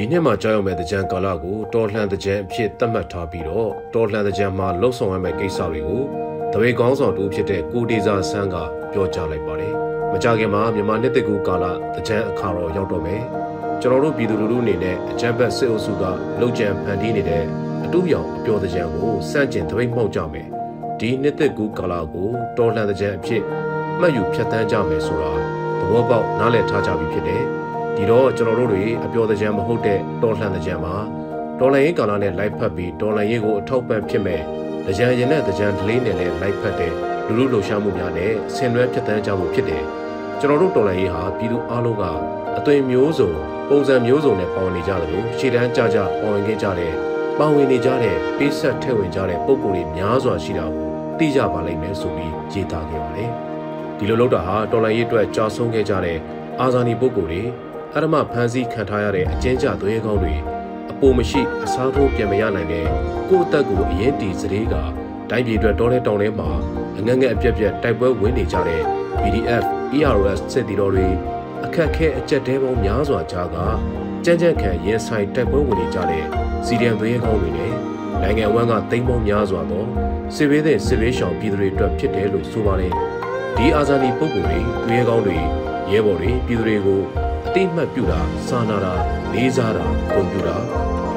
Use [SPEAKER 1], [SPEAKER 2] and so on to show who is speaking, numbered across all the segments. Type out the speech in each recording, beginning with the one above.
[SPEAKER 1] ဒီနှစ်မှာကြောက်ရွံ့မဲ့တကြံကာလကိုတော်လှန်တကြံအဖြစ်သတ်မှတ်ထားပြီးတော့တော်လှန်တကြံမှာလှုပ်ဆောင်ရမယ့်ကိစ္စတွေကိုတပေကောင်းဆောင်တူဖြစ်တဲ့ကိုဒေဇာဆန်းကပြောကြားလိုက်ပါတယ်။မကြခင်မှာမြန်မာနှစ်တကူကာလတကြံအခါတော်ရောက်တော့မယ်။ကျွန်တော်တို့ပြည်သူလူထုအနေနဲ့အကြံဘက်စစ်အုပ်စုကလှုပ်ကြံဖန်တီးနေတဲ့အတူပြောင်အပျော်တကြံကိုစန့်ကျင်တပိတ်မှောက်ကြမယ်။ဒီနှစ်တကူကာလကိုတော်လှန်တကြံအဖြစ်မှတ်ယူဖြတ်တန်းကြမယ်ဆိုတာသဘောပေါက်နားလည်ထားကြပြီဖြစ်တယ်။ ဒီတော့ကျွန်တော်တို့တွေအပျော်တကြံမဟုတ်တဲ့တော်လှန်တကြံမှာတော်လှန်ရေးကာလနဲ့လိုက်ဖက်ပြီးတော်လှန်ရေးကိုအထောက်ပံ့ဖြစ်မဲ့တကြံရင်နဲ့တကြံဒလေးနဲ့လည်းလိုက်ဖက်တဲ့လူလူလှုပ်ရှားမှုများနဲ့ဆင်နွှဲဖြစ်တန်းကြမှုဖြစ်တယ်ကျွန်တော်တို့တော်လှန်ရေးဟာပြည်သူအလုံးကအသွင်မျိုးစုံပုံစံမျိုးစုံနဲ့ပေါဝင်နေကြတယ်လို့ရှေ့တန်းကြကြပေါဝင်ခဲ့ကြတဲ့ပေါဝင်နေကြတဲ့ပေးဆက်ထည့်ဝင်ကြတဲ့ပုံကိုယ်တွေများစွာရှိတာကိုသိကြပါလိမ့်မယ်ဆိုပြီးကြေတာခဲ့ပါတယ်ဒီလိုလုပ်တာဟာတော်လှန်ရေးအတွက်ကြာဆုံးခဲ့ကြတဲ့အာဇာနည်ပုဂ္ဂိုလ်တွေ အရမဖမ်းဆီးခံထားရတဲ့အကျဉ်းချသွေးကောင်းတွေအပိုမရှိအစားထိုးပြန်မရနိုင်တဲ့ကိုယ့်အသက်ကိုအရင်တီစရေးကတိုင်းပြည်အတွက်တော်လဲတောင်းလဲမှာအငငယ်အပြက်ပြက်တိုက်ပွဲဝင်နေကြတဲ့ PDF ERS စစ်တီတော်တွေအခက်ခဲအကြက်တဲပေါင်းများစွာကြားကကြမ်းကြမ်းခံရင်ဆိုင်တိုက်ပွဲဝင်နေကြတဲ့စီဒီအမ်သွေးကောင်းတွေနဲ့နိုင်ငံဝန်းကတိမ်ပေါင်းများစွာသောစစ်ဘေးတဲ့စစ်ဘေးရှောင်ပြည်သူတွေအတွက်ဖြစ်တယ်လို့ဆိုပါတယ်ဒီအာဇာနည်ပုဂ္ဂိုလ်တွေသွေးကောင်းတွေရဲဘော်တွေပြည်သူတွေကိုအ တိမတ်ပြုတာစာနာတာလေးစားတာဂုဏ်ပြုတာ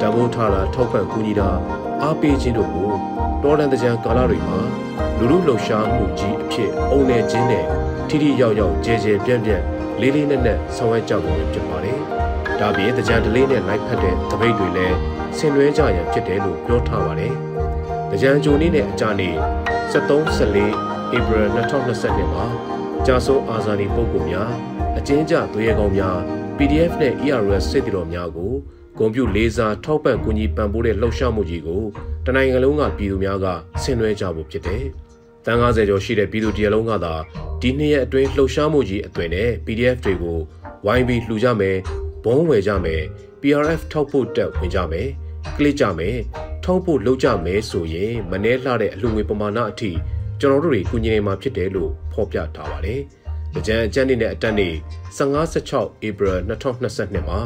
[SPEAKER 1] တမိုးထားတာထောက်ပံ့ကူညီတာအားပေးခြင်းတို့ကိုတော်လန်တကြံကာလတွေမှာလူလူလှုပ်ရှားမှုကြီးအဖြစ်အုံနေခြင်းနဲ့ထိထိရောက်ရောက်ကြဲကြဲပြန့်ပြန့်လေးလေးနက်နက်ဆောင်ရွက်ကြဖို့ဖြစ်ပါတယ်။ဒါပြင်တကြံဒလေးနဲ့လိုက်ဖက်တဲ့တပိတ်တွေလည်းဆင်နွှဲကြရန်ဖြစ်တယ်လို့ပြောထားပါတယ်။တကြံဂျိုနေ့နဲ့အကြနေ့73 14 April 2022မှာကြာဆုံးအာဇာနည်ပုဂ္ဂိုလ်များ အကျဉ်းကျသွေးရဲကောင်းများ PDF နဲ့ ERS စစ်တီတော်များကိုဂုံပြူလေးစားထောက်ပံ့ကူညီပံ့ပိုးတဲ့လှုပ်ရှားမှုကြီးကိုတနိုင်ငံလုံးကပြည်သူများကဆင်နွှဲကြဖို့ဖြစ်တယ်။တန်90ကျော်ရှိတဲ့ပြည်သူတရလုံးကသာဒီနှစ်ရက်အတွင်းလှုပ်ရှားမှုကြီးအသွင်နဲ့ PDF တွေကိုဝိုင်းပြီးလှူကြမယ်၊ဘုံဝယ်ကြမယ်၊ PRF ထောက်ဖို့တက်ဝင်ကြမယ်၊ကလစ်ကြမယ်၊ထောက်ဖို့လုပ်ကြမယ်ဆိုရင်မနှဲလှတဲ့အလှူငွေပမာဏအထိကျွန်တော်တို့တွေကူညီနေမှာဖြစ်တယ်လို့ဖော်ပြထားပါတယ်။။အ ကြံအကြက်နေ့နဲ့အတက်နေ့15-16 April 2022မှာ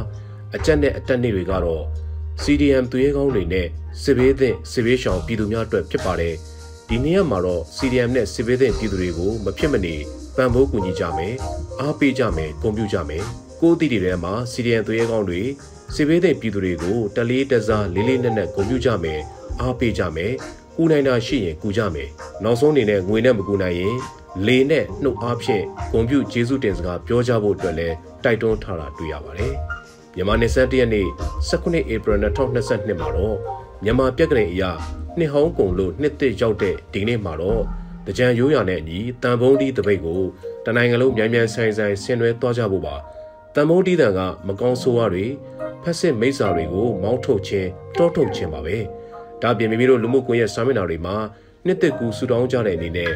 [SPEAKER 1] အကြက်နဲ့အတက်နေ့တွေကတော့ CDM သူရဲကောင်းတွေနဲ့စစ်ဘေးသင့်စစ်ဘေးရှောင်ပြည်သူများအတွက်ဖြစ်ပါတယ်။ဒီနေ့ရက်မှာတော့ CDM နဲ့စစ်ဘေးသင့်ပြည်သူတွေကိုမဖြစ်မနေပံ့ပိုးကူညီကြမယ်။အားပေးကြမယ်၊ဂုဏ်ပြုကြမယ်။ကိုယ်တည်တည်ထဲမှာ CDM သူရဲကောင်းတွေစစ်ဘေးသင့်ပြည်သူတွေကိုတလေးတစားလေးလေးနက်နက်ဂုဏ်ပြုကြမယ်။အားပေးကြမယ်။ကူနိုင်တာရှိရင်ကူကြမယ်။နောက်ဆုံးအနေနဲ့ငွေနဲ့မကူနိုင်ရင် လေနဲ့နှုတ်အားဖြင့်ဂုံပြုကျေးဇူးတင်စကားပြောကြဖို့အတွက်လည်းတိုက်တွန်းထားတာတွေ့ရပါတယ်။မြန်မာနေဆက်တရက်နေ့19 April 2022မှာတော့မြန်မာပြက်ကလေးအရာနှစ်ဟောင်းကုံလို့နှစ်သစ်ရောက်တဲ့ဒီနေ့မှာတော့တကြံရိုးရနဲ့အညီတန်ဖုံးတီးတပိတ်ကိုတနိုင်ငံလုံးမြန်မြန်ဆိုင်ဆိုင်ဆင်နွှဲသွားကြဖို့ပါတန်ဖုံးတီးတန်ကမကောင်းဆိုးဝါးတွေဖက်စစ်မိစ္ဆာတွေကိုမောင်းထုတ်ခြင်းတောထုတ်ခြင်းပါပဲဒါပြင်မိမိတို့လူမှုကွန်ရက်စာမျက်နှာတွေမှာနှစ်သက်ကူဆူတောင်းကြတဲ့အနေနဲ့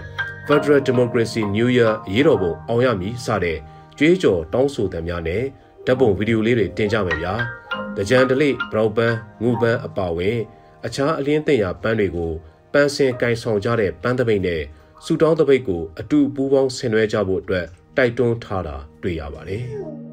[SPEAKER 1] Federal Democracy New Year ရေးတော်ပုံအောင်ရမည်စတဲ့ကြွေးကြော်တောင်းဆိုသံများနဲ့ဓာတ်ပုံဗီဒီယိုလေးတွေတင်ကြမယ်ဗျာ။တကြံတလိဘရောက်ပန်းငူပန်းအပါဝင်အခြားအလင်းတင်ရာပန်းတွေကိုပန်းစင်ကင်ဆောင်ကြတဲ့ပန်းသပိတ်နဲ့စူတောင်းသပိတ်ကိုအတူပူးပေါင်းဆင်နွှဲကြဖို့အတွက်တိုက်တွန်းထားတာတွေ့ရပါတယ်။